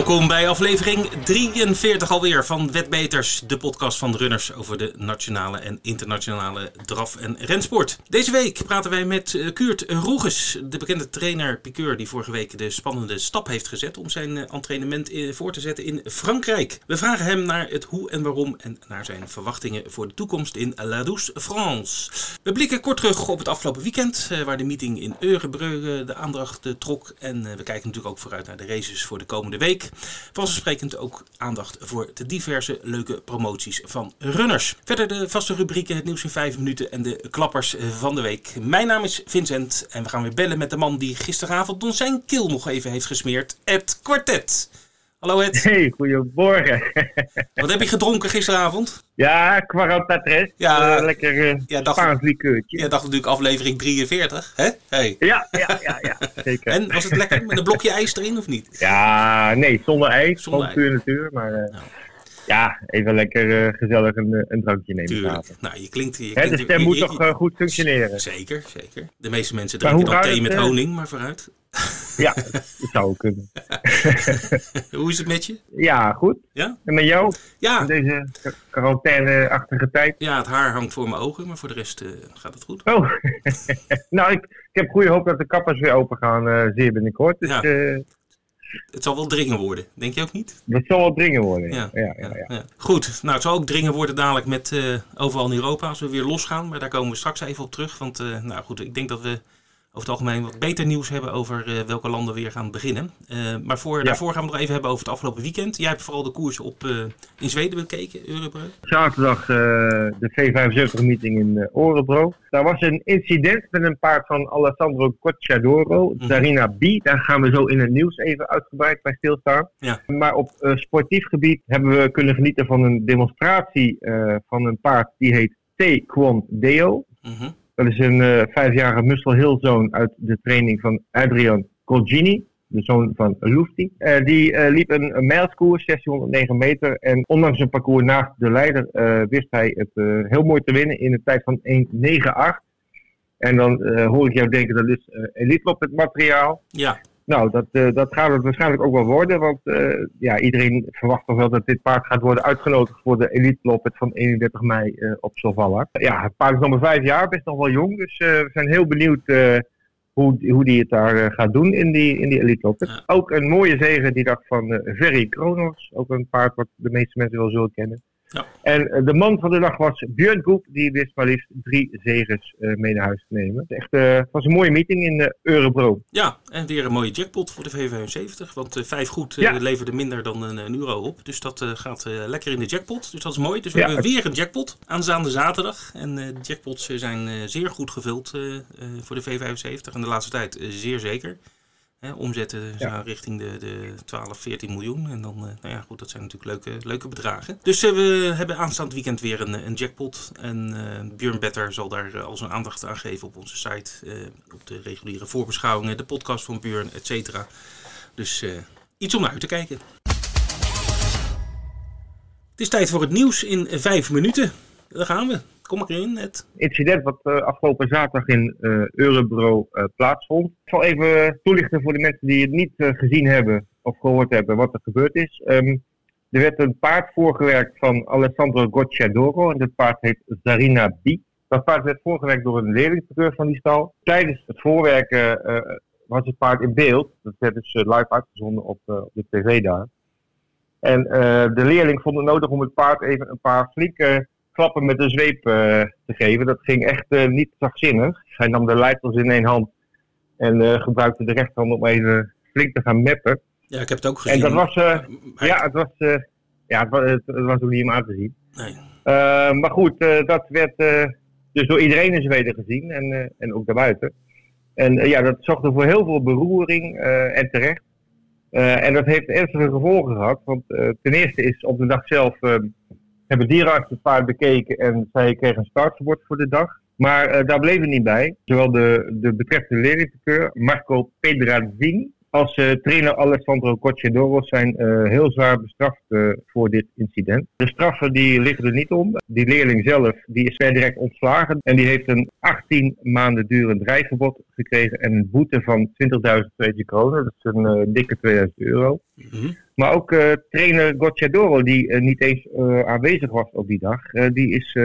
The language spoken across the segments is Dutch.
Welkom bij aflevering 43 alweer van Wetbeters, de podcast van runners over de nationale en internationale draf- en rensport. Deze week praten wij met uh, Kuurt Roeges, de bekende trainer-piqueur die vorige week de spannende stap heeft gezet om zijn uh, entraînement uh, voor te zetten in Frankrijk. We vragen hem naar het hoe en waarom en naar zijn verwachtingen voor de toekomst in La Douce France. We blikken kort terug op het afgelopen weekend, waar de meeting in Eurebreu de aandacht trok en we kijken natuurlijk ook vooruit naar de races voor de komende week. Vanzelfsprekend ook aandacht voor de diverse leuke promoties van runners. Verder de vaste rubrieken, het nieuws in 5 minuten en de klappers van de week. Mijn naam is Vincent en we gaan weer bellen met de man die gisteravond zijn keel nog even heeft gesmeerd, Ed Quartet. Hallo Ed. Hey, goedemorgen. Wat heb je gedronken gisteravond? Ja, Quarantatres. Ja, uh, lekker uh, ja, dacht, Spaans likeurtje. Ja, dacht natuurlijk aflevering 43, hè? Hey. Ja, ja, ja, ja, zeker. En was het lekker met een blokje ijs erin of niet? Ja, nee, zonder ijs. Zonder puur natuur, maar... Uh, nou. Ja, even lekker uh, gezellig een, een drankje nemen. Tuurlijk. Nou, je klinkt... Je Hè, de stem moet je, toch uh, goed functioneren? Zeker, zeker. De meeste mensen drinken dan thee het, met honing, maar vooruit. Ja, dat zou kunnen. Hoe is het met je? Ja, goed. Ja? En met jou? Ja, In deze quarantaine-achtige tijd? ja het haar hangt voor mijn ogen, maar voor de rest eh, gaat het goed. Oh, nou, ik, ik heb goede hoop dat de kappers weer open gaan, zeer binnenkort. Dus Ja. Het zal wel dringen worden, denk je ook niet? dat zal wel dringen worden. Ja, Ja, ja, ja. ja. ja. Goed, nou het zal ook dringen worden dadelijk met eh, overal in Europa als we weer losgaan. Maar daar komen we straks even op terug. Want eh, nou goed, ik denk dat we over het algemeen wat beter nieuws hebben over eh, welke landen weer gaan beginnen. Eh, maar voor, daarvoor gaan we nog even hebben over het afgelopen weekend. Jij hebt vooral de koers op, eh, in Zweden bekeken, Eurobreuk. Zaterdag de V75-meeting in uh, Orebro. Daar was een incident met een paard van Alessandro Cocciadoro, Mhm. Zarina B. Daar gaan we zo in het nieuws even uitgebreid bij stilstaan. Ja. Maar op sportief gebied hebben we kunnen genieten van een demonstratie van een paard die heet Taekwon Deo. Mhm. Dat is een eh, vijfjarige Muscle Hill zoon uit de training van Adrian Colgini, de zoon van Lufti. Eh, die eh, liep een, een mijlskoers, 1609 meter. En ondanks een parcours naast de leider wist hij het heel mooi te winnen in een tijd van 1,98. En dan hoor ik jou denken, dat is elite op het materiaal. Ja, Nou, dat, eh, dat gaat het waarschijnlijk ook wel worden. Want eh, ja, iedereen verwacht toch wel dat dit paard gaat worden uitgenodigd voor de Elite Loppet van 31 mei eh, op Solvalla. Ja, het paard is nog maar vijf jaar, best nog wel jong. Dus we zijn heel benieuwd hoe, hoe die het daar gaat doen in die, in die Elite Loppet. Ook een mooie zege die dag van Ferry Kronos. Ook een paard wat de meeste mensen wel zullen kennen. Ja. En eh, de man van de dag was Björn Koep. Die wist maar liefst drie zegens eh, mee naar huis te nemen. Het echt, eh, was een mooie meeting in de Eurobro. ja, en weer een mooie jackpot voor de V75. Want vijf goed Ja. leverde minder dan een, een euro op. Dus dat gaat lekker in de jackpot. Dus dat is mooi. Dus we Ja, hebben weer een jackpot aanstaande zaterdag. En de jackpots zijn zeer goed gevuld voor de V75. En de laatste tijd zeer zeker. Hè, omzetten Ja. richting de, de 12, 14 miljoen. En dan, eh, nou ja, goed, dat zijn natuurlijk leuke, leuke bedragen. Dus eh, we hebben aanstaand weekend weer een, een jackpot. En Björn Better zal daar al zijn aandacht aan geven op onze site. op de reguliere voorbeschouwingen, de podcast van Björn, et cetera. Dus iets om naar uit te kijken. Het is tijd voor het nieuws in vijf minuten. Daar gaan we. Kom in, Ed. incident wat eh, afgelopen zaterdag in eh Eurobro eh, plaatsvond. Ik zal even toelichten voor de mensen die het niet gezien hebben of gehoord hebben wat er gebeurd is. Ehm, er werd een paard voorgewerkt van Alessandro Gocciadoro en dat paard heet Zarina B. Dat paard werd voorgewerkt door een leerlingspeur van die stal. Tijdens het voorwerken was het paard in beeld. Dat werd dus live uitgezonden op, op de tv daar. En de leerling vond het nodig om het paard even een paar flinke klappen met een zweep eh, te geven. Dat ging echt eh, niet zachtzinnig. Hij nam de leiders in één hand en eh, gebruikte de rechterhand om even flink te gaan meppen. Ja, ik heb het ook gezien. En dat was, ja, het was, ja, het was, het, was ook niet om aan te zien. Nee. Maar goed, dat werd dus door iedereen in Zweden gezien en, en ook daarbuiten. En ja, dat zorgde voor heel veel beroering en terecht. En dat heeft ernstige gevolgen gehad. Want ten eerste is op de dag zelf eh, hebben dierenartsen het paard bekeken en zij kregen een startverbod voor de dag. Maar eh, daar bleef het niet bij. Zowel de, de betreffende leerlingskeur, Marco Pedrazin, als eh, trainer Alessandro Cocciadoro zijn eh, heel zwaar bestraft voor dit incident. De straffen die liggen er niet om. Die leerling zelf die is per direct ontslagen en die heeft een 18 maanden durend rijverbod gekregen en een boete van 20.000 Zweedse kronen. Dat is een dikke 2000 euro. Mhm. Maar ook uh, trainer Gocciadoro, die niet eens aanwezig was op die dag, die is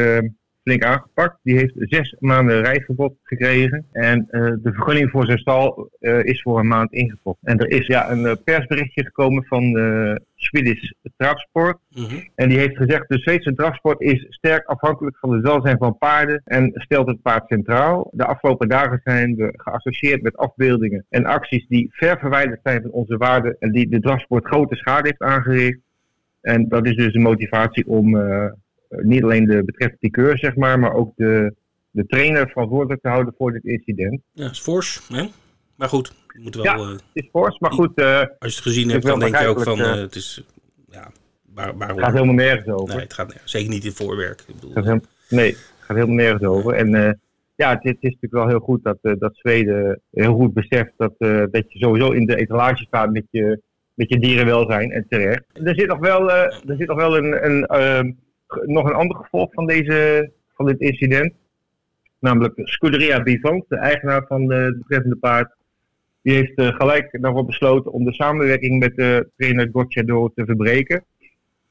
flink aangepakt. Die heeft zes maanden rijverbod gekregen. En uh, de vergunning voor zijn stal uh, is voor een maand ingetrokken. En er is ja, een uh, persberichtje gekomen van de Swedish Drafsport. Mm -hmm. En die heeft gezegd, de Zweedse drafsport is sterk afhankelijk van het welzijn van paarden en stelt het paard centraal. De afgelopen dagen zijn we geassocieerd met afbeeldingen en acties die ver verwijderd zijn van onze waarden en die de drafsport grote schade heeft aangericht. En dat is dus de motivatie om eh, niet alleen de betreffende piqueur, zeg maar, maar ook de, de trainer verantwoordelijk te houden voor dit incident. Ja, is fors, hè? Maar goed, we moeten wel... Ja, het is fors, maar goed... Uh, als je het gezien hebt, dan denk je ook van, uh, het is... Ja, waar, waar, het gaat helemaal nergens over. Nee, het gaat zeker niet in voorwerk. Ik bedoel, het helemaal, nee, het gaat helemaal nergens over. En uh, ja, het, het, is natuurlijk wel heel goed dat, dat Zweden heel goed beseft dat, dat je sowieso in de etalage staat met je, met je dierenwelzijn en terecht. Er zit nog wel, er zit nog wel een, een nog een ander gevolg van, deze, van dit incident. Namelijk Scuderia Bivant, de eigenaar van de betreffende paard. Die heeft uh, gelijk daarvoor besloten om de samenwerking met de trainer Gocciadoro te verbreken.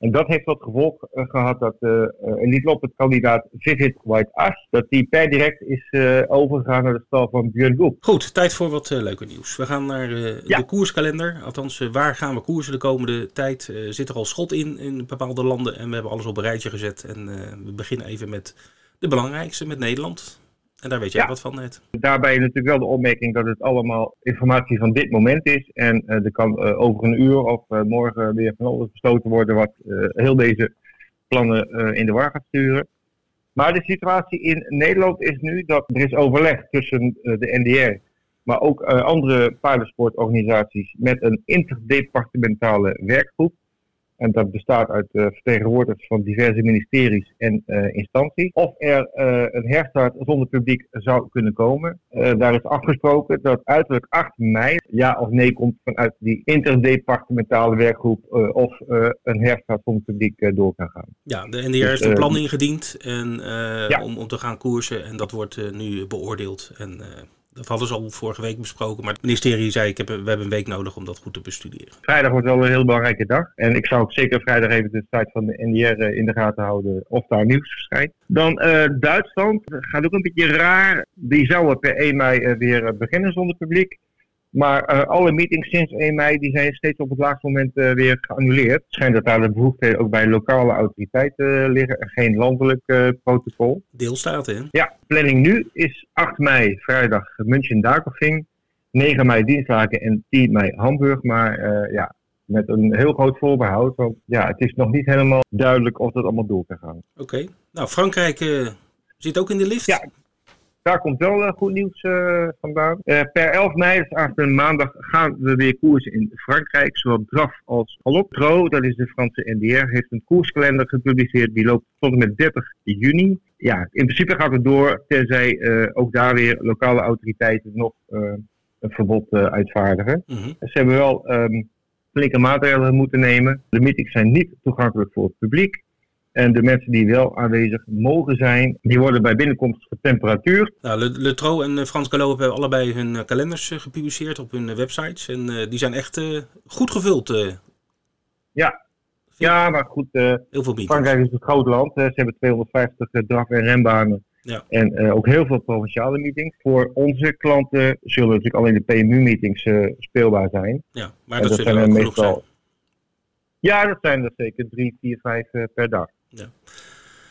En dat heeft tot gevolg uh, gehad dat uh, Elite Lop, het kandidaat Vivid White As, dat die per direct is overgegaan naar de stal van Björn Goep. Goed, tijd voor wat leuke nieuws. We gaan naar ja. de koerskalender. Althans, waar gaan we koersen de komende tijd? zit er al schot in in bepaalde landen en we hebben alles op een rijtje gezet. En we beginnen even met de belangrijkste, met Nederland. En daar weet jij wat van net. Daarbij natuurlijk wel de opmerking dat het allemaal informatie van dit moment is. En uh, er kan uh, over een uur of uh, morgen weer van alles besloten worden wat heel deze plannen in de war gaat sturen. Maar de situatie in Nederland is nu dat er is overleg tussen de NDR, maar ook andere paardensportorganisaties met een interdepartementale werkgroep. En dat bestaat uit uh, vertegenwoordigers van diverse ministeries en uh, instanties. Of er uh, een herstart zonder publiek zou kunnen komen. daar is afgesproken dat uiterlijk 8 mei ja of nee komt vanuit die interdepartementale werkgroep of een herstart zonder publiek door kan gaan. Ja, de NDR dus, heeft een plan ingediend en, ja. om, om te gaan koersen en dat wordt nu beoordeeld. En dat hadden ze al vorige week besproken. Maar het ministerie zei, ik heb, we hebben een week nodig om dat goed te bestuderen. Vrijdag wordt wel een heel belangrijke dag. En ik zou ook zeker vrijdag even de tijd van de NDR eh, in de gaten houden of daar nieuws verschijnt. Dan uh, Duitsland gaat ook een beetje raar. Die zouden per 1 mei uh, weer beginnen zonder publiek. Maar uh, alle meetings sinds 1 mei die zijn steeds op het laatste moment uh, weer geannuleerd. Het schijnt dat daar de behoeften ook bij lokale autoriteiten uh, liggen en geen landelijk protocol. Deelstaten, hè? Ja, planning nu is 8 mei vrijdag München-Dakelving, 9 mei Dienstlaken en 10 mei Hamburg. Maar ja, met een heel groot voorbehoud. Want ja, het is nog niet helemaal duidelijk of dat allemaal door kan gaan. Oké. Nou, Frankrijk zit ook in de lift. Ja, daar komt wel uh, goed nieuws uh, vandaan. Uh, per 11 mei, dus aanstaande maandag, gaan we weer koersen in Frankrijk. Zowel draf als galop. Dat is de Franse NDR, heeft een koerskalender gepubliceerd. Die loopt tot en met 30 juni. Ja, in principe gaat het door, tenzij ook daar weer lokale autoriteiten nog een verbod uitvaardigen. Mm -hmm. Ze hebben wel um, flinke maatregelen moeten nemen. De meetings zijn niet toegankelijk voor het publiek. En de mensen die wel aanwezig mogen zijn, die worden bij binnenkomst getemperatuurd. Nou, Le, Le Tro en eh, Frans Gallo hebben allebei hun eh, kalenders eh, gepubliceerd op hun websites. En uh, die zijn echt uh, goed gevuld. Uh. Ja. ja, maar goed. Heel veel Frankrijk is een groot land. ze hebben 250 draf- en renbanen. Ja. En ook heel veel provinciale meetings. Voor onze klanten zullen natuurlijk alleen de PMU-meetings speelbaar zijn. Ja, maar dat, dat zullen zijn meestal. Zijn. Ja, dat zijn er zeker drie, vier, vijf per dag. Ja.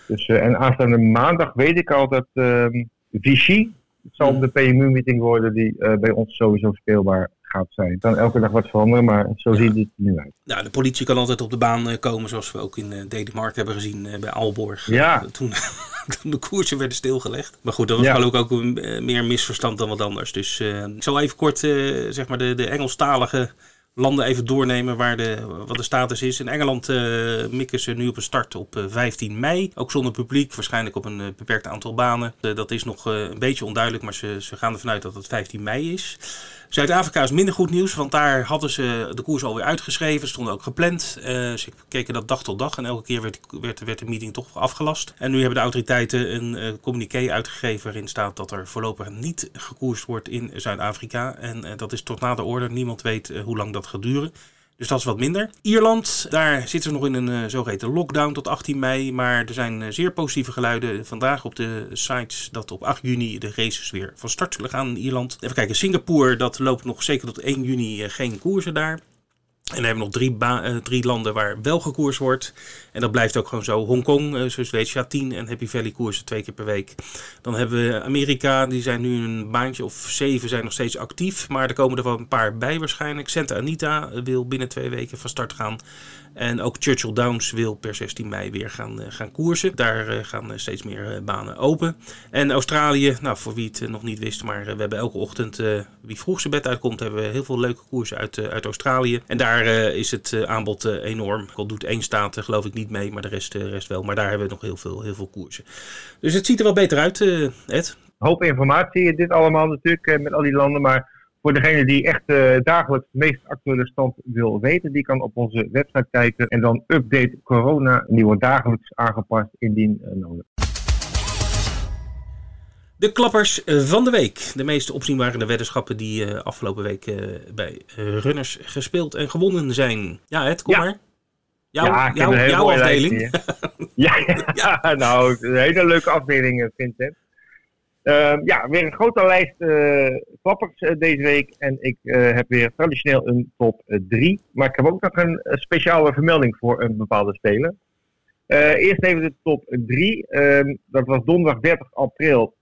Dus, uh, en aanstaande maandag weet ik al dat um, Vichy zal de PMU-meeting worden die uh, bij ons sowieso speelbaar gaat zijn. Het kan elke dag wat veranderen, maar zo ja. ziet het er nu uit. Nou, de politie kan altijd op de baan uh, komen, zoals we ook in uh, hebben gezien bij Aalborg. Ja. toen, toen de koersen werden stilgelegd. Maar goed, dat was ja. ook, ook een, meer misverstand dan wat anders. Dus ik zal even kort zeg maar de, de Engelstalige landen even doornemen waar de, wat de status is. In Engeland uh, mikken ze nu op een start op uh, 15 mei. Ook zonder publiek, waarschijnlijk op een uh, beperkt aantal banen. Dat is nog een beetje onduidelijk, maar ze, ze gaan ervan uit dat het 15 mei is. Zuid-Afrika is minder goed nieuws, want daar hadden ze de koers alweer uitgeschreven, stonden ook gepland. Uh, ze keken dat dag tot dag en elke keer werd, werd, werd, de meeting toch afgelast. En nu hebben de autoriteiten een uh, communiqué uitgegeven waarin staat dat er voorlopig niet gekoerst wordt in Zuid-Afrika. En uh, dat is tot na de orde. Niemand weet hoe lang dat gaat duren. Dus dat is wat minder. Ierland, daar zitten ze nog in een uh, zogeheten lockdown tot 18 mei. Maar er zijn zeer positieve geluiden vandaag op de sites dat op 8 juni de races weer van start zullen gaan in Ierland. Even kijken, Singapore, dat loopt nog zeker tot 1 juni geen koersen daar. En dan hebben nog drie, uh, drie, landen waar wel gekoers wordt. En dat blijft ook gewoon zo. Hongkong, uh, zoals je weet, ja, 10 en Happy Valley koersen twee keer per week. Dan hebben we Amerika, die zijn nu een baantje of zeven zijn nog steeds actief. Maar er komen er wel een paar bij waarschijnlijk. Santa Anita wil binnen twee weken van start gaan. En ook Churchill Downs wil per 16 mei weer gaan, uh, gaan koersen. Daar uh, gaan uh, steeds meer banen open. En Australië, nou voor wie het nog niet wist, maar we hebben elke ochtend, wie vroeg zijn bed uitkomt, hebben we heel veel leuke koersen uit, uit Australië. En daar is het aanbod enorm. Al doet één staat geloof ik niet mee, maar de rest, rest wel. Maar daar hebben we nog heel veel, heel veel koersen. Dus het ziet er wel beter uit, Ed. Hoop informatie, dit allemaal natuurlijk met al die landen, maar voor degene die echt uh, dagelijks de meest actuele stand wil weten, die kan op onze website kijken en dan update corona. wordt dagelijks aangepast indien uh, nodig. De klappers van de week. De meest opzienbarende weddenschappen die uh, afgelopen week bij runners gespeeld en gewonnen zijn. Ja, het kom ja. maar. Jouw, ja, jouw afdeling. ja, ja, nou, een hele leuke afdeling, Vincent. Uh, ja, weer een grote lijst uh, klappers uh, deze week. En ik uh, heb weer traditioneel een top 3. Maar ik heb ook nog een speciale vermelding voor een bepaalde speler. eerst even de top 3. Ehm, dat was donderdag 30 april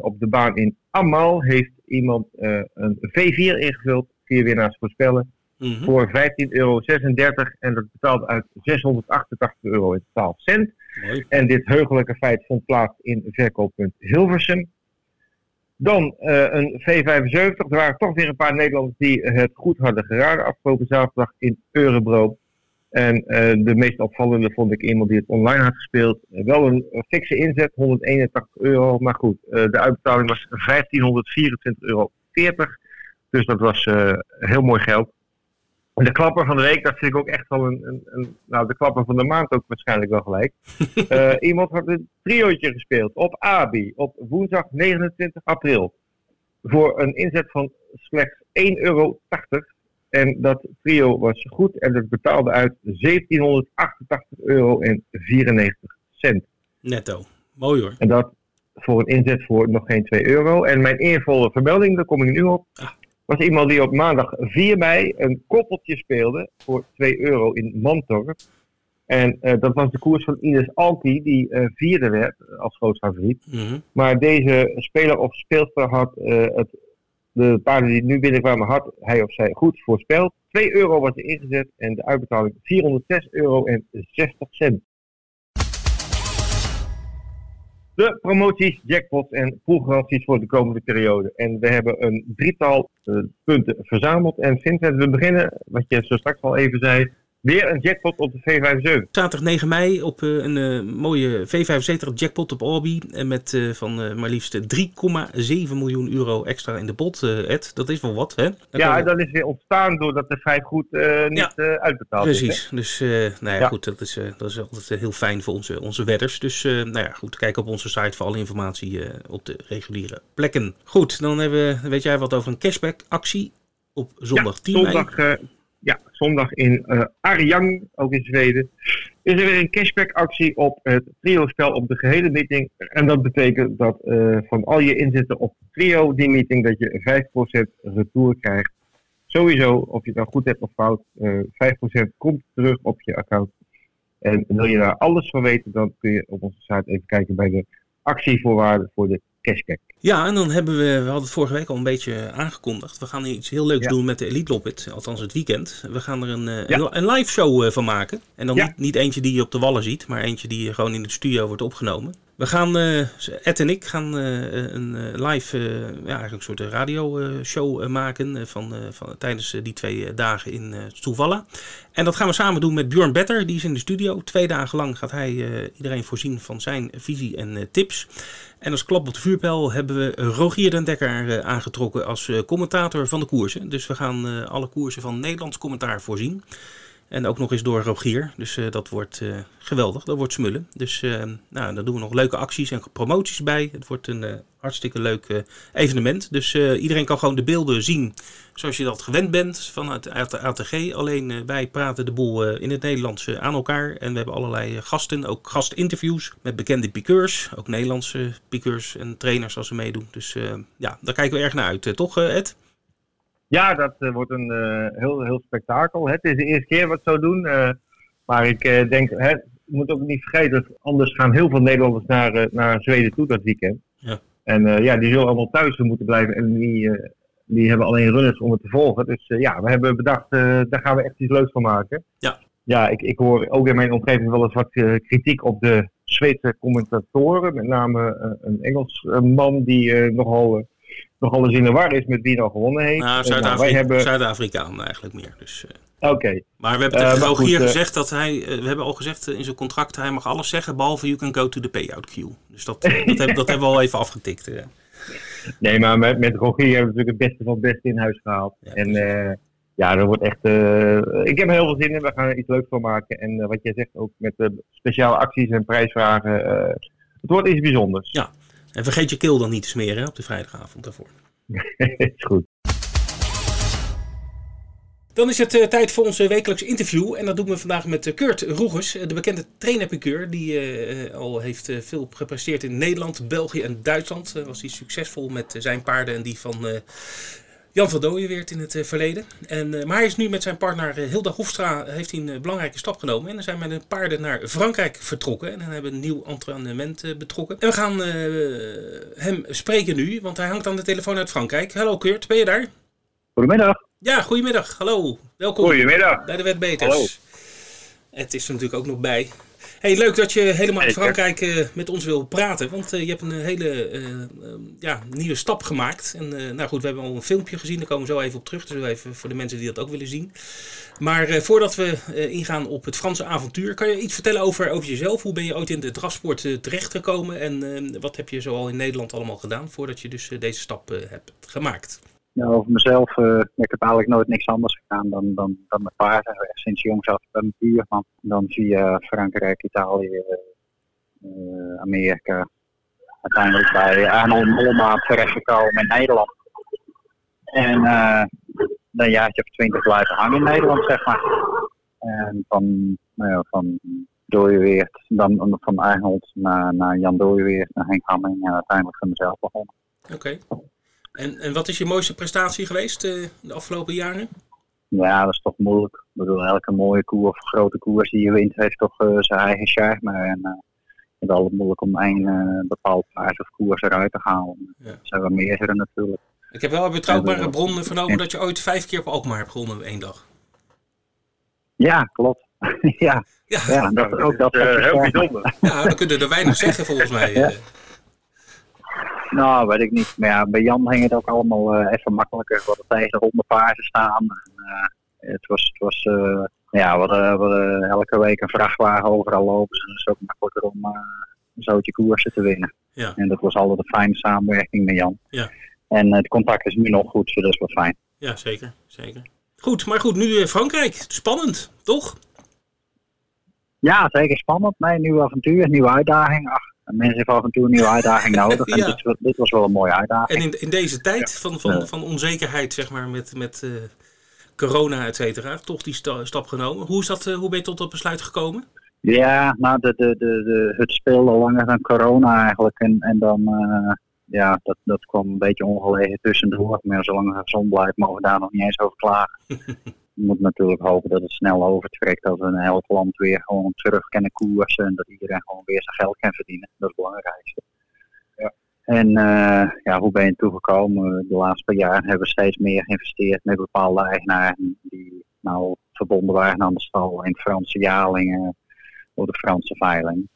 op de baan in Amal. Heeft iemand een V4 ingevuld. Vier winnaars voorspellen. Mm -hmm. Voor 15,36 euro. En dat betaalde uit 688 euro en 12 cent. Mooi. En dit heugelijke feit vond plaats in verkooppunt Hilversum. Dan uh, een V75. Er waren toch weer een paar Nederlanders die het goed hadden geraden afgelopen zaterdag in Eurebro. En uh, de meest opvallende vond ik iemand die het online had gespeeld. Uh, wel een, een fikse inzet, 181 euro. Maar goed, de uitbetaling was 1524,40 euro. Dus dat was heel mooi geld. De klapper van de week, dat vind ik ook echt wel een, een, een, Nou, de klapper van de maand ook waarschijnlijk wel gelijk. uh, iemand had een triootje gespeeld op ABI op woensdag 29 april. Voor een inzet van slechts 1,80 euro. En dat trio was goed en dat betaalde uit 1788 euro en 94 cent. Netto. Mooi hoor. En dat voor een inzet voor nog geen 2 euro. En mijn eervolle vermelding, daar kom ik nu op. Ah was iemand die op maandag 4 mei een koppeltje speelde voor 2 euro in Mantorp. En uh, dat was de koers van Ines Alki, die uh, vierde werd als groot favoriet. Mm -hmm. Maar deze speler of speelster had uh, het, de paarden die nu binnenkwamen, had hij of zij goed voorspeld. 2 euro was er ingezet en de uitbetaling 406 euro en 60 cent. De promoties, jackpots en poolgaranties voor de komende periode. En we hebben een drietal uh, punten verzameld. En Vincent, we beginnen, wat je zo straks al even zei, Weer een jackpot op de V75. Zaterdag 9 mei op uh, een uh, mooie V75 jackpot op Albi. En met uh, van maar liefst 3,7 miljoen euro extra in de pot, Ed. Dat is wel wat, hè? Ja, dat is weer ontstaan doordat de vijf goed niet ja, uitbetaald Precies. is. Precies. Dus nou ja, ja, goed, dat is, dat is altijd heel fijn voor onze, onze wedders. Dus nou ja, goed, kijk op onze site voor alle informatie op de reguliere plekken. Goed, dan hebben, weet jij wat over een cashback actie op zondag 10 mei. Zondag ja, zondag in uh, Arjang, ook in Zweden, is er weer een cashback actie op het trio-spel op de gehele meeting. En dat betekent dat uh, van al je inzetten op trio die meeting, dat je 5% retour krijgt. Sowieso, of je het nou goed hebt of fout, uh, eh, 5% komt terug op je account. En wil je daar alles van weten, dan kun je op onze site even kijken bij de actievoorwaarden voor de cashback. Ja, en dan hebben we, we hadden het vorige week al een beetje aangekondigd. We gaan iets heel leuks ja. doen met de Elite Loppet, althans het weekend. We gaan er een, ja. een, een, live show van maken. En dan niet, niet eentje die je op de wallen ziet, maar eentje die gewoon in de studio wordt opgenomen. We gaan, uh, Ed en ik gaan uh, een live, ja, eigenlijk een soort radioshow maken van, van, tijdens die twee dagen in uh, En dat gaan we samen doen met Bjorn Better, die is in de studio. Twee dagen lang gaat hij iedereen voorzien van zijn visie en tips. En als klap op de vuurpijl hebben we Rogier den Dekker aangetrokken als commentator van de koersen. Dus we gaan alle koersen van Nederlands commentaar voorzien. En ook nog eens door Rogier. Dus uh, dat wordt uh, geweldig. Dat wordt smullen. Dus uh, nou, daar doen we nog leuke acties en promoties bij. Het wordt een hartstikke leuk evenement. Dus iedereen kan gewoon de beelden zien zoals je dat gewend bent vanuit de ATG. Alleen wij praten de boel in het Nederlands aan elkaar. En we hebben allerlei gasten, ook gastinterviews met bekende piqueurs. Ook Nederlandse piqueurs en trainers als ze meedoen. Dus ja, daar kijken we erg naar uit, toch Ed? Ja, dat wordt een heel, heel spektakel. Het is de eerste keer wat zo doen. maar ik denk, hè, je moet ook niet vergeten, anders gaan heel veel Nederlanders naar, naar Zweden toe dat weekend. Ja. En ja, die zullen allemaal thuis moeten blijven en die, die hebben alleen runners om het te volgen. Dus ja, we hebben bedacht, daar gaan we echt iets leuks van maken. Ja. Ja, ik, ik hoor ook in mijn omgeving wel eens wat kritiek op de Zweedse commentatoren. Met name een Engels man die nogal, nogal eens in de war is met wie nou gewonnen heeft. Nou, Zuid-Afrikaan hebben... eigenlijk meer. Dus, Oké. Maar we hebben tegen uh, Rogier gezegd dat hij, we hebben al gezegd in zijn contract, hij mag alles zeggen behalve you can go to the payout queue. Dus dat, dat, heb, dat hebben we al even afgetikt. Nee, maar met, met Rogier hebben we natuurlijk het beste van het beste in huis gehaald. Ja, en uh, ja, dat wordt echt, ik heb er heel veel zin in. We gaan er iets leuks van maken. En wat jij zegt ook met speciale acties en prijsvragen. het wordt iets bijzonders. Ja, en vergeet je keel dan niet te smeren op de vrijdagavond daarvoor. is goed. Dan is het uh, tijd voor onze wekelijks interview. En dat doen we vandaag met uh, Kurt Roegers, de bekende trainer die uh, al heeft veel gepresteerd in Nederland, België en Duitsland. was hij succesvol met zijn paarden en die van Jan van Dooyenweert in het verleden. En, maar hij is nu met zijn partner Hilda Hofstra heeft hij een belangrijke stap genomen. En dan zijn met de paarden naar Frankrijk vertrokken. En dan hebben we een nieuw entraînement betrokken. En we gaan hem spreken nu, want hij hangt aan de telefoon uit Frankrijk. Hallo Kurt, ben je daar? Goedemiddag. Ja, goedemiddag. Hallo. Welkom. Goedemiddag. Bij de Wet Beters. Hallo. Het is er natuurlijk ook nog bij. Hey, leuk dat je helemaal in Frankrijk uh, met ons wil praten. Want uh, je hebt een hele uh, ja, nieuwe stap gemaakt. En nou goed, we hebben al een filmpje gezien. Daar komen we zo even op terug. Dus even voor de mensen die dat ook willen zien. Maar voordat we ingaan op het Franse avontuur. Kan je iets vertellen over, over jezelf? Hoe ben je ooit in de drafsport terechtgekomen? En wat heb je zoal in Nederland allemaal gedaan voordat je dus deze stap hebt gemaakt? Nou, over mezelf, uh, ik heb eigenlijk nooit niks anders gedaan dan, dan, dan mijn paarden. Sinds jongs af bij mijn buurman. Dan via Frankrijk, Italië, uh, Amerika. Uiteindelijk bij Arnold Molmaat terechtgekomen in Nederland. En een jaartje of twintig blijven hangen in Nederland, zeg maar. En van, nou ja, van Dooyeweert, dan van Arnold naar, naar Jan Dooyeweert, naar Henk Hamming en uiteindelijk van mezelf begonnen. Oké. En, en wat is je mooiste prestatie geweest uh, de afgelopen jaren? Ja, dat is toch moeilijk. Ik bedoel, elke mooie koer of grote koers die je wint heeft toch uh, zijn eigen charme. En uh, het is altijd moeilijk om één bepaald paard of koers eruit te halen. Ja. Er zijn wel meerdere natuurlijk. Ik heb wel een betrouwbare bronnen vernomen dat je ooit vijf keer op Alkmaar hebt gewonnen in één dag. Ja, klopt. ja. Ja, ja, dat, ook dat is heel bijzonder. Ja, dan kunnen er weinig zeggen volgens mij. Ja. Nou, weet ik niet. Maar ja, bij Jan ging het ook allemaal uh, even makkelijker. We hadden tegen ronde paarden staan. En, uh, het was, het was uh, ja, we hadden, we hadden, elke week een vrachtwagen overal lopen. Dus het is ook makkelijker om een zootje koersen te winnen. Ja. En dat was altijd een fijne samenwerking met Jan. Ja. En het contact is nu nog goed, dus dat is wel fijn. Ja, zeker. zeker. Goed, maar goed, nu Frankrijk. Spannend, toch? Ja, zeker spannend. Nee, nieuw avontuur, nieuwe uitdaging. Ach, mensen hebben af en toe een nieuwe uitdaging nodig. En dit, dit, was wel een mooie uitdaging. En in, in deze tijd van, van, van onzekerheid, zeg maar, met, met uh, corona, et cetera, toch die stap genomen. Hoe, is dat, uh, hoe ben je tot dat besluit gekomen? Ja, nou, de, de, de, de, het speelde langer dan corona eigenlijk. En, en dan, uh, ja, dat, dat kwam een beetje ongelegen tussendoor. Maar zolang het gezond blijft, mogen we daar nog niet eens over klagen. Je moet natuurlijk hopen dat het snel overtrekt als we in elk land weer gewoon terug kunnen koersen en dat iedereen gewoon weer zijn geld kan verdienen. Dat is het belangrijkste. Ja. En uh, ja, hoe ben je toegekomen? De laatste paar jaar hebben we steeds meer geïnvesteerd met bepaalde eigenaren die nou verbonden waren aan de stal in Franse jalingen of de Franse veiling.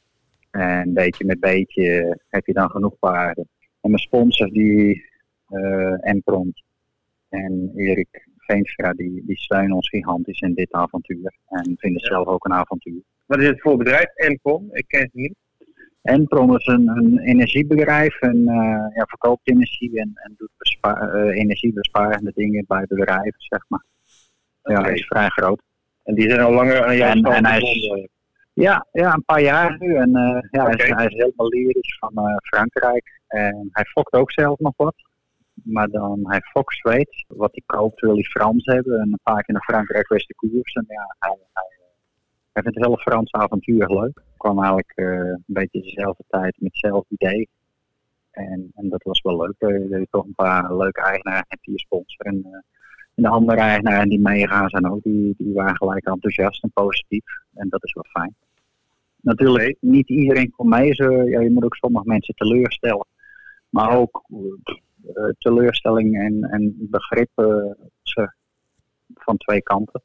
En beetje met beetje heb je dan genoeg paarden. En mijn sponsor die uh, Empront en Erik Veenstra, die, die steunen ons gigantisch in dit avontuur. En vinden het zelf ook een avontuur. Wat is het voor bedrijf, Enprom? Ik ken het niet. Enprom is een, een energiebedrijf en uh, ja, verkoopt energie en, en doet bespa uh, energiebesparende dingen bij bedrijven, zeg maar. Ja, hij is vrij groot. En die zijn al langer aan jouw en, en hij is, Ja, ja, een paar jaar nu. En uh, ja, hij, is, hij is helemaal lyrisch van eh, Frankrijk. En hij fokt ook zelf nog wat. Maar dan, hij fokt Zweeds. Wat hij koopt wil hij Frans hebben. En een paar keer naar Frankrijk geweest de koers. En ja, hij, hij, vindt het hele Franse avontuur leuk. kwam eigenlijk eh, een beetje dezelfde tijd met hetzelfde idee. En, en dat was wel leuk. Eh, Dat je toch een paar leuke eigenaren hebt die je sponsoren. En, eh, en de andere eigenaren die meegaan zijn ook, die, die waren gelijk enthousiast en positief. En dat is wel fijn. Natuurlijk, niet iedereen komt mee. Zo, ja, je moet ook sommige mensen teleurstellen. Maar ook teleurstelling en, en begrip eh, van twee kanten.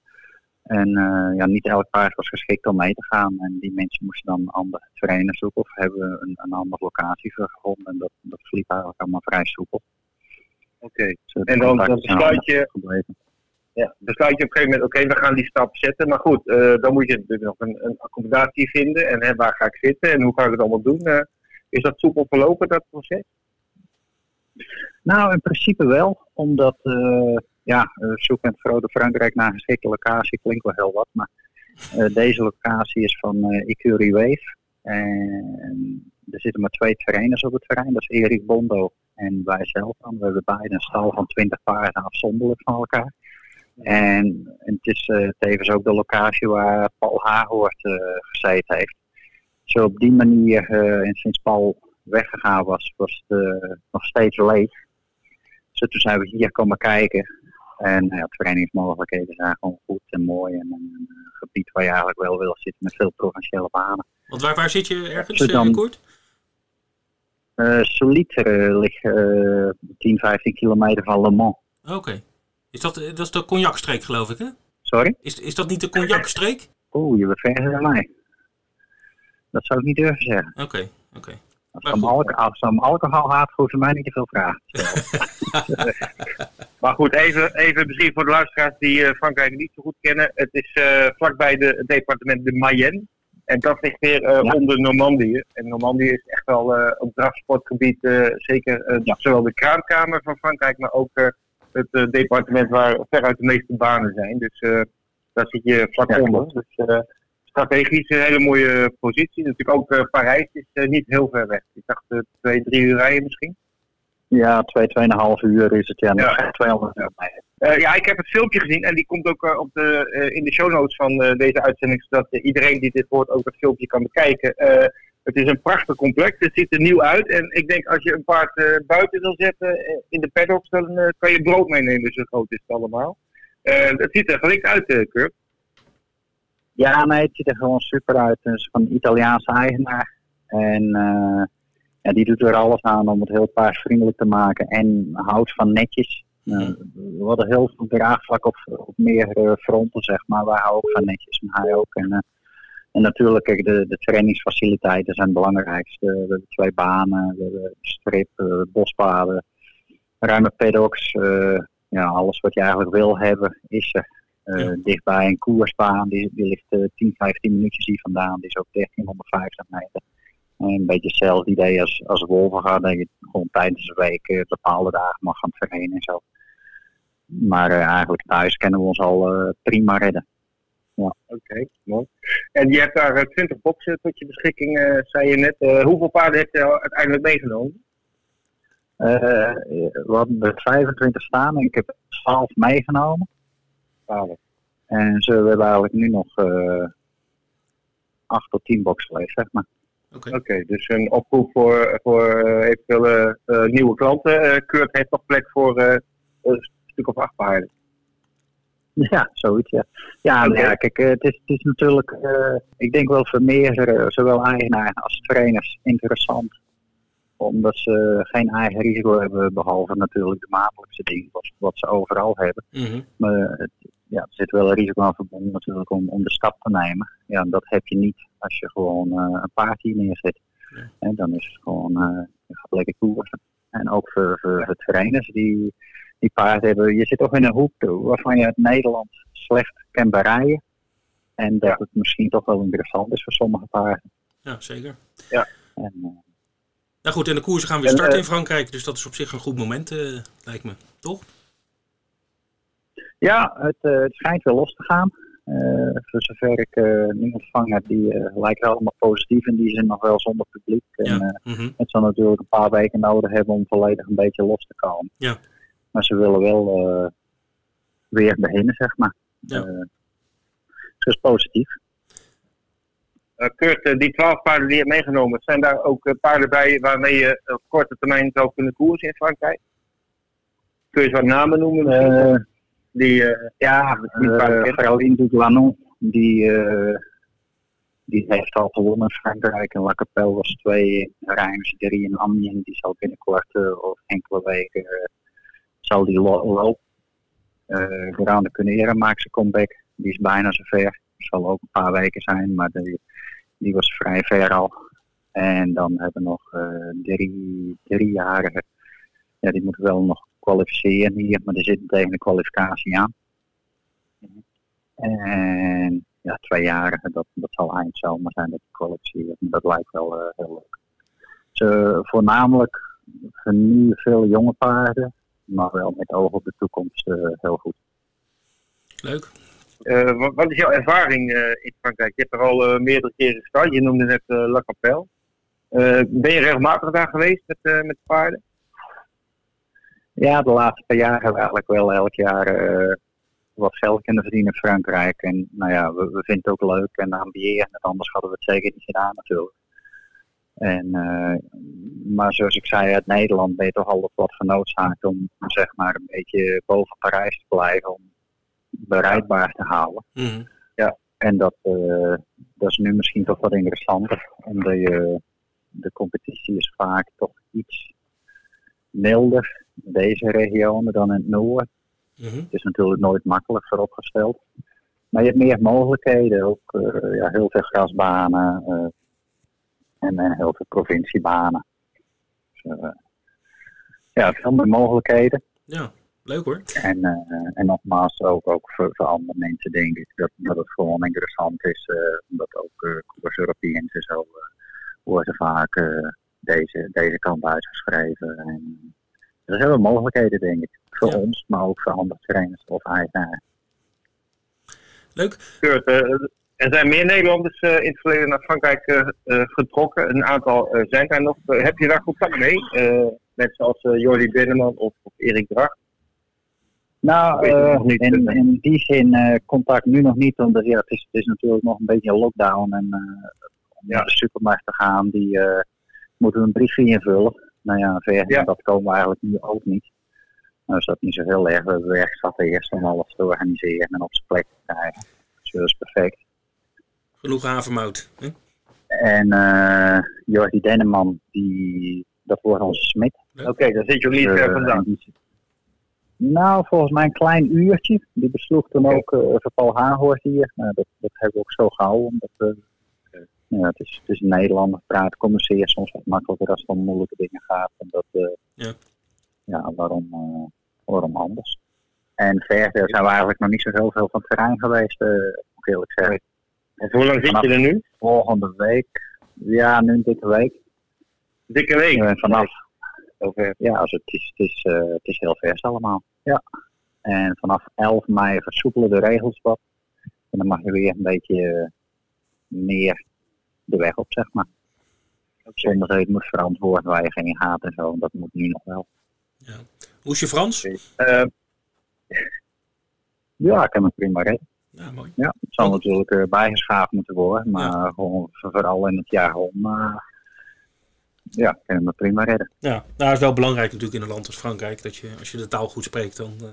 En eh, ja, niet elk paard was geschikt om mee te gaan. En die mensen moesten dan andere trainers zoeken of hebben een, een andere locatie voor gevonden. En dat, dat verliep eigenlijk allemaal vrij soepel. Oké. Dus En dan- dan besluit je-. Ja, besluit je op een gegeven moment, oké, we gaan die stap zetten. Maar goed, eh, dan moet je natuurlijk nog een, een accommodatie vinden. En hè, waar ga ik zitten en hoe ga ik het allemaal doen? Eh, is dat soepel verlopen, dat proces? Nou, in principe wel, omdat eh, ja, eh, zoek en Frode Frankrijk naar een geschikte locatie klinkt wel heel wat. Maar eh, deze locatie is van eh Ecurie Wave. En er zitten maar twee trainers op het terrein. Dat is Erik Bondo en wij zelf dan. We hebben beide een stal van 20 paarden afzonderlijk van elkaar. En, het is eh, tevens ook de locatie waar Paul Haaghoort eh gezeten heeft. Zo op die manier, eh, en sinds Paul weggegaan was, was het eh, nog steeds leeg. Dus toen zijn we hier komen kijken. En nou ja, trainingsmogelijkheden zijn gewoon goed en mooi. En een, gebied waar je eigenlijk wel wil zitten met veel provinciale banen. Want waar, waar zit je ergens, Zo dan- eh, Koert? Uh, Solitre ligt eh 10, 15 kilometer van Le Mans. Oké. Is dat, eh, dat is de cognacstreek, geloof ik, hè? Sorry? Is, is dat niet de cognacstreek? Oeh, je bent verder dan mij. Dat zou ik niet durven zeggen. Oké, oké. Als het om, als het om alcohol gaat, hoeven ze mij niet te veel vragen. Maar goed, even, even misschien voor de luisteraars die eh, Frankrijk niet zo goed kennen. Het is eh, vlakbij de, het departement de Mayenne. En dat ligt weer eh, Ja. onder Normandië. En Normandië is echt wel op drafsportgebied zeker Ja. zowel de kraamkamer van Frankrijk, maar ook het departement waar veruit de meeste banen zijn. Dus daar zit je vlak Ja, onder. Dus strategisch een hele mooie positie. Natuurlijk ook eh, Parijs is eh, niet heel ver weg. Ik dacht eh, twee, drie uur rijden misschien. Ja, twee, tweeënhalf uur is het. Ja, Ja. geen 200 uur. Nee. Eh, ja, ik heb het filmpje gezien en die komt ook op de, in de show notes van deze uitzending, zodat iedereen die dit hoort ook het filmpje kan bekijken. Het is een prachtig complex, het ziet er nieuw uit en ik denk als je een paard buiten wil zetten in de paddocks, dan kan je brood meenemen, zo groot is het allemaal. Het ziet er gelikt uit, Kurt. Ja, nee, het ziet er gewoon super uit. Het is van een Italiaanse eigenaar. En eh, ja, die doet er alles aan om het heel paarsvriendelijk te maken. En houdt van netjes. Uh, we hadden heel veel draagvlak op, op meerdere fronten, zeg maar. Wij houden ook van netjes en hij ook. En, uh, en natuurlijk, kijk, de, de trainingsfaciliteiten zijn het belangrijkste. We hebben twee banen, we hebben strip, uh, bospaden, ruime paddocks. Uh, ja, alles wat je eigenlijk wil hebben, is er. Ja. Dichtbij een koersbaan, die, die ligt uh, 10, 15 minuutjes hier vandaan. Die is ook 1350 meter. En een beetje hetzelfde idee als, als Wolvenga, dat je gewoon tijdens de week bepaalde dagen mag gaan trainen en zo. Maar uh, eigenlijk thuis kunnen we ons al uh, prima redden. Ja. Oké, okay, mooi. En je hebt daar 20 boxen tot je beschikking, uh, zei je net. hoeveel paarden heb je uiteindelijk meegenomen? we hadden er 25 staan en ik heb 12 meegenomen. 12. En ze hebben eigenlijk nu nog uh, 8 tot 10 boxen leeg, zeg maar. Oké, okay. okay, dus een oproep voor, voor uh, eventuele uh, nieuwe klanten. Uh, Kurt heeft nog plek voor een stuk of acht paarden. Ja, zoiets, ja. Ja, okay. ja kijk, het is, het is natuurlijk, ik denk wel voor meerdere, zowel eigenaren als trainers, interessant. Omdat ze geen eigen risico hebben, behalve natuurlijk de maandelijkse dingen, wat, wat ze overal hebben. Mm -hmm. Maar het, ja, er zit wel een risico aan verbonden natuurlijk om, om de stap te nemen. Ja, dat heb je niet als je gewoon uh, een paard hier neerzet. Ja. En dan is het gewoon, uh, gaat lekker koersen. En ook voor, voor de trainers die, die paard hebben. Je zit toch in een hoek waarvan je uit Nederland slecht kan bereiden. En dat het misschien toch wel interessant is voor sommige paarden. Ja, zeker. Ja. En, nou goed, en de koersen gaan weer starten in Frankrijk. Dus dat is op zich een goed moment, lijkt me. Toch? Ja, het, uh, het schijnt weer los te gaan. voor zover ik nu ontvangen heb, die lijken allemaal positief in die zin nog wel zonder publiek. En, mhm. Het zal natuurlijk een paar weken nodig hebben om volledig een beetje los te komen. Ja. Maar ze willen wel weer beginnen, zeg maar. Ja. dus positief. Uh, Kurt, die twaalf paarden die je hebt meegenomen, zijn daar ook paarden bij waarmee je op korte termijn zou kunnen koersen in Frankrijk? Kun je eens wat namen noemen? Die, ja, Caroline Douglanon, die, die heeft al gewonnen in Frankrijk. En La Capelle was twee, Rijms drie in Amiens. Die zal binnenkort of enkele weken zal die lopen. Uh, Grande Cunera maakt zijn comeback. Die is bijna zover. Zal ook een paar weken zijn, maar die, die was vrij ver al. En dan hebben we nog drie, driejarigen. Ja, die moeten wel nog kwalificeren hier, maar die zitten tegen de kwalificatie aan. En ja, tweejarigen, dat, dat zal eind zomer zijn dat kwalificeren. Dat lijkt wel uh, heel leuk. Ze, voornamelijk nu veel jonge paarden, maar wel met oog op de toekomst uh, heel goed. Leuk. Uh, wat, is jouw ervaring in Frankrijk? Je hebt er al meerdere keren gestart. Je noemde net La Capelle. ben je regelmatig daar geweest met, met paarden? Ja, de laatste paar we eigenlijk wel elk jaar wat geld kunnen verdienen in Frankrijk. En nou ja, we, vinden het ook leuk en ambiëren. Anders hadden we het zeker niet gedaan natuurlijk. En, maar zoals ik zei, uit Nederland ben je toch altijd wat genoodzaakt om zeg maar een beetje boven Parijs te blijven. Om bereidbaar te houden. Mm. Ja. En dat, uh, dat is nu misschien toch wat interessanter. Omdat je, de competitie is vaak toch iets milder in deze regionen dan in het noorden. Mm -hmm. Het is natuurlijk nooit makkelijk vooropgesteld. Maar je hebt meer mogelijkheden, ook uh, ja, heel veel grasbanen uh, en, en, heel veel provinciebanen. Dus, uh, ja, veel meer mogelijkheden. Ja, leuk hoor. En, en nogmaals, ook, ook voor, voor, andere mensen denk ik dat, dat het gewoon interessant is, omdat ook uh, Koers Europeans en zo worden vaak deze, deze kant uitgeschreven. En, er zijn wel mogelijkheden, denk ik. Voor Ja. ons, maar ook voor andere trainers of eigenaren. Leuk. Kurt, eh, er zijn meer Nederlanders eh, in het verleden naar Frankrijk eh, eh, getrokken. Een aantal eh, zijn er nog. Eh, heb je daar contact mee? Eh, mensen als eh, Jordi Binneman of, of Erik Dracht? Nou, eh, niet. in, in die zin eh, contact nu nog niet, omdat ja, het, is, het is natuurlijk nog een beetje een lockdown. En eh, om Ja. naar de supermarkt te gaan, die moeten we een briefje invullen. Nou ja, ver, Ja. dat komen we eigenlijk nu ook niet. Nou is dat niet zo heel erg. We hebben werk zat eerst om alles te organiseren en op zijn plek te krijgen. Dus dat is perfect. Genoeg havermout. Hè? En eh Jordi Denneman, die, dat wordt onze smid. Oké, dan zit je niet ver vandaan. die Nou, volgens mij een klein uurtje. Die besloeg toen ook uh, voor Paul Haanhoort hier. Nou, dat, dat hebben we ook zo gehouden. Omdat, eh, ja, het, is, het is Nederlander. Praten communiceren soms wat makkelijker als het om moeilijke dingen gaat. En dat, eh, Ja. ja, waarom, eh, waarom anders? En verder zijn we eigenlijk nog niet zo heel veel van het terrein geweest, eh, moet ik eerlijk zeggen. En hoe lang zit je er nu? Volgende week, ja, nu een dikke week. Dikke week. En Zover. Ja, dus het is, het is, eh, het is heel vers allemaal. Ja. En vanaf 11 mei versoepelen de regels wat. En dan mag je weer een beetje eh, meer de weg op, zeg maar. Zonder dat je het moet verantwoorden waar je geen gaat en zo. En dat moet nu nog wel. Hoe is je Frans? Eh, Ja, ik heb me prima redden. Ja, mooi. Ja, het zal natuurlijk bijgeschaafd moeten worden. Maar gewoon vooral in het jaar om. Ja, ik kan me prima redden. Ja, nou, het is wel belangrijk natuurlijk in een land als Frankrijk. Dat je, als je de taal goed spreekt, dan... eh,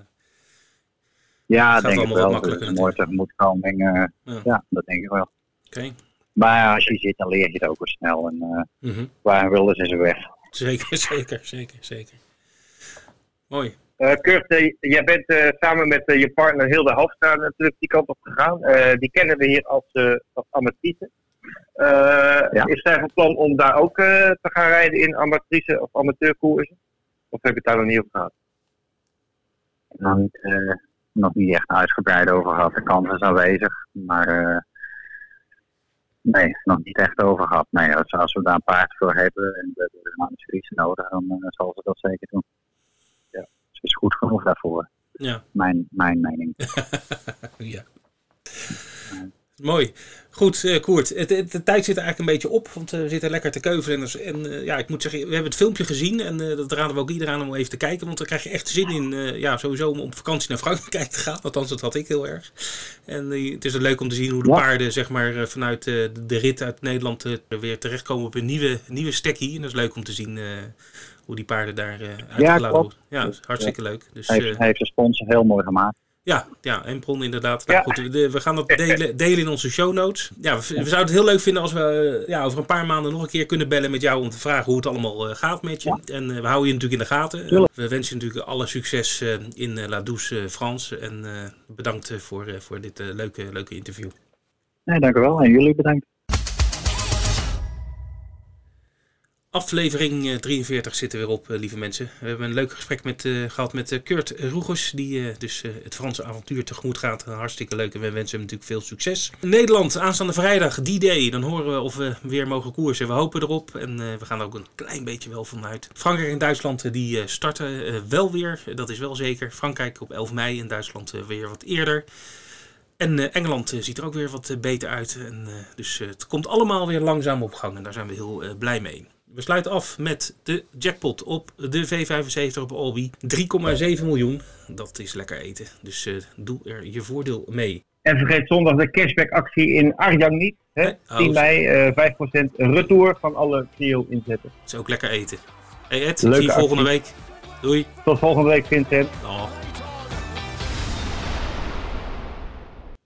Ja, Gaat denk ik allemaal wat wel. makkelijker Een mooie tegemoetkoming. eh Ja. ja, dat denk ik wel. Oké. Maar als je zit, dan leer je het ook wel snel. En eh, Mhm. waar willen ze ze weg? Zeker, zeker, zeker, zeker. Mooi. eh, Kurt, jij bent eh, samen met je partner Hilde Hofstra natuurlijk die kant op gegaan. Eh, die kennen we hier als, eh als. Eh, Ja. Is zij van plan om daar ook eh, te gaan rijden in amatrice of amateurkoersen? Of heb je het daar nog niet over gehad? Nog niet, eh, nog niet echt uitgebreid over gehad. De kans is aanwezig. Maar eh, nee, nog niet echt over gehad. Nee, als, als we daar een paard voor hebben en we hebben een amatrice nodig, dan eh, zal ze dat zeker doen. Ja. Ze is goed genoeg daarvoor. Ja. Mijn, mijn mening. ja. Mooi. Goed, uh, Koert. Het, de tijd zit er eigenlijk een beetje op, want we zitten lekker te keuvelen. En, en uh, ja, ik moet zeggen, we hebben het filmpje gezien en uh, dat raden we ook iedereen aan om even te kijken. Want dan krijg je echt zin in, ja, sowieso om op vakantie naar Frankrijk te gaan. Althans, dat had ik heel erg. En het is leuk om te zien hoe de ja. paarden, zeg maar, vanuit de rit uit Nederland weer terechtkomen op een nieuwe, nieuwe stekkie. En dat is leuk om te zien hoe die paarden daar uitgeladen worden. Ja, ja hartstikke leuk. Dus, hij heeft, hij heeft de sponsor heel mooi gemaakt. Ja, ja, Empron inderdaad. Nou, goed, we gaan dat delen, delen in onze show notes. Ja, we, we, zouden het heel leuk vinden als we ja, over een paar maanden nog een keer kunnen bellen met jou om te vragen hoe het allemaal uh, gaat met je. En uh, we houden je natuurlijk in de gaten. Uh, we wensen je natuurlijk alle succes in La Douce France. En bedankt voor, voor dit leuke, leuke interview. Nee, dank u wel. En jullie bedankt. Aflevering 43 zitten weer op, lieve mensen. We hebben een leuk gesprek met, uh, gehad met Kurt Roegers, die dus het Franse avontuur tegemoet gaat. Hartstikke leuk en we wensen hem natuurlijk veel succes. Nederland, aanstaande vrijdag, die day. Dan horen we of we weer mogen koersen. We hopen erop en we gaan er ook een klein beetje wel vanuit. Frankrijk en Duitsland die starten wel weer, dat is wel zeker. Frankrijk op 11 mei en Duitsland weer wat eerder. En Engeland ziet er ook weer wat beter uit. En, dus het komt allemaal weer langzaam op gang en daar zijn we heel blij mee. We sluiten af met de jackpot op de V75 op Albi. 3,7 miljoen. Dat is lekker eten. Dus uh, doe er je voordeel mee. En vergeet zondag de cashback actie in Arjang niet. Hè? Nee, 10 mei, uh, 5% retour van alle trio inzetten. Dat is ook lekker eten. Hey Ed, Leuke zie je volgende actie. week. Doei. Tot volgende week Vincent. Oh.